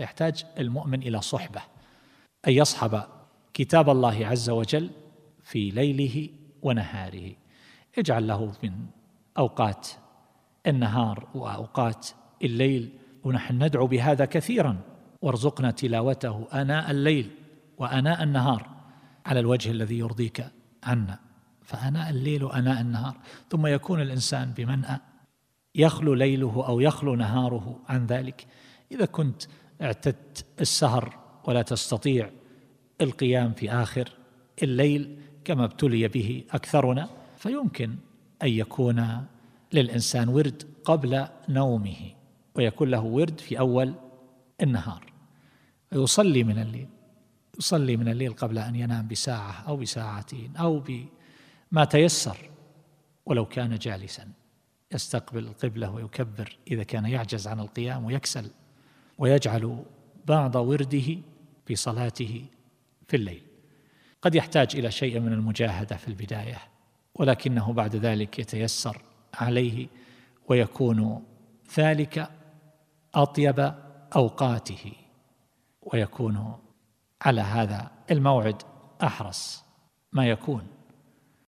يحتاج المؤمن إلى صحبة أن يصحب كتاب الله عز وجل في ليله ونهاره. اجعل له من أوقات النهار وأوقات الليل ونحن ندعو بهذا كثيرا. وارزقنا تلاوته آناء الليل وآناء النهار على الوجه الذي يرضيك عنا. فآناء الليل وآناء النهار. ثم يكون الإنسان بمنأى يخلو ليله أو يخلو نهاره عن ذلك. إذا كنت اعتدت السهر ولا تستطيع القيام في آخر الليل كما ابتلي به أكثرنا فيمكن أن يكون للإنسان ورد قبل نومه ويكون له ورد في أول النهار. ويصلي من الليل يصلي من الليل قبل أن ينام بساعة أو بساعتين أو بما تيسر ولو كان جالسا يستقبل القبلة ويكبر إذا كان يعجز عن القيام ويكسل ويجعل بعض ورده في صلاته في الليل. قد يحتاج إلى شيء من المجاهدة في البداية ولكنه بعد ذلك يتيسر عليه ويكون ذلك أطيب أوقاته ويكون على هذا الموعد أحرص. ما يكون؟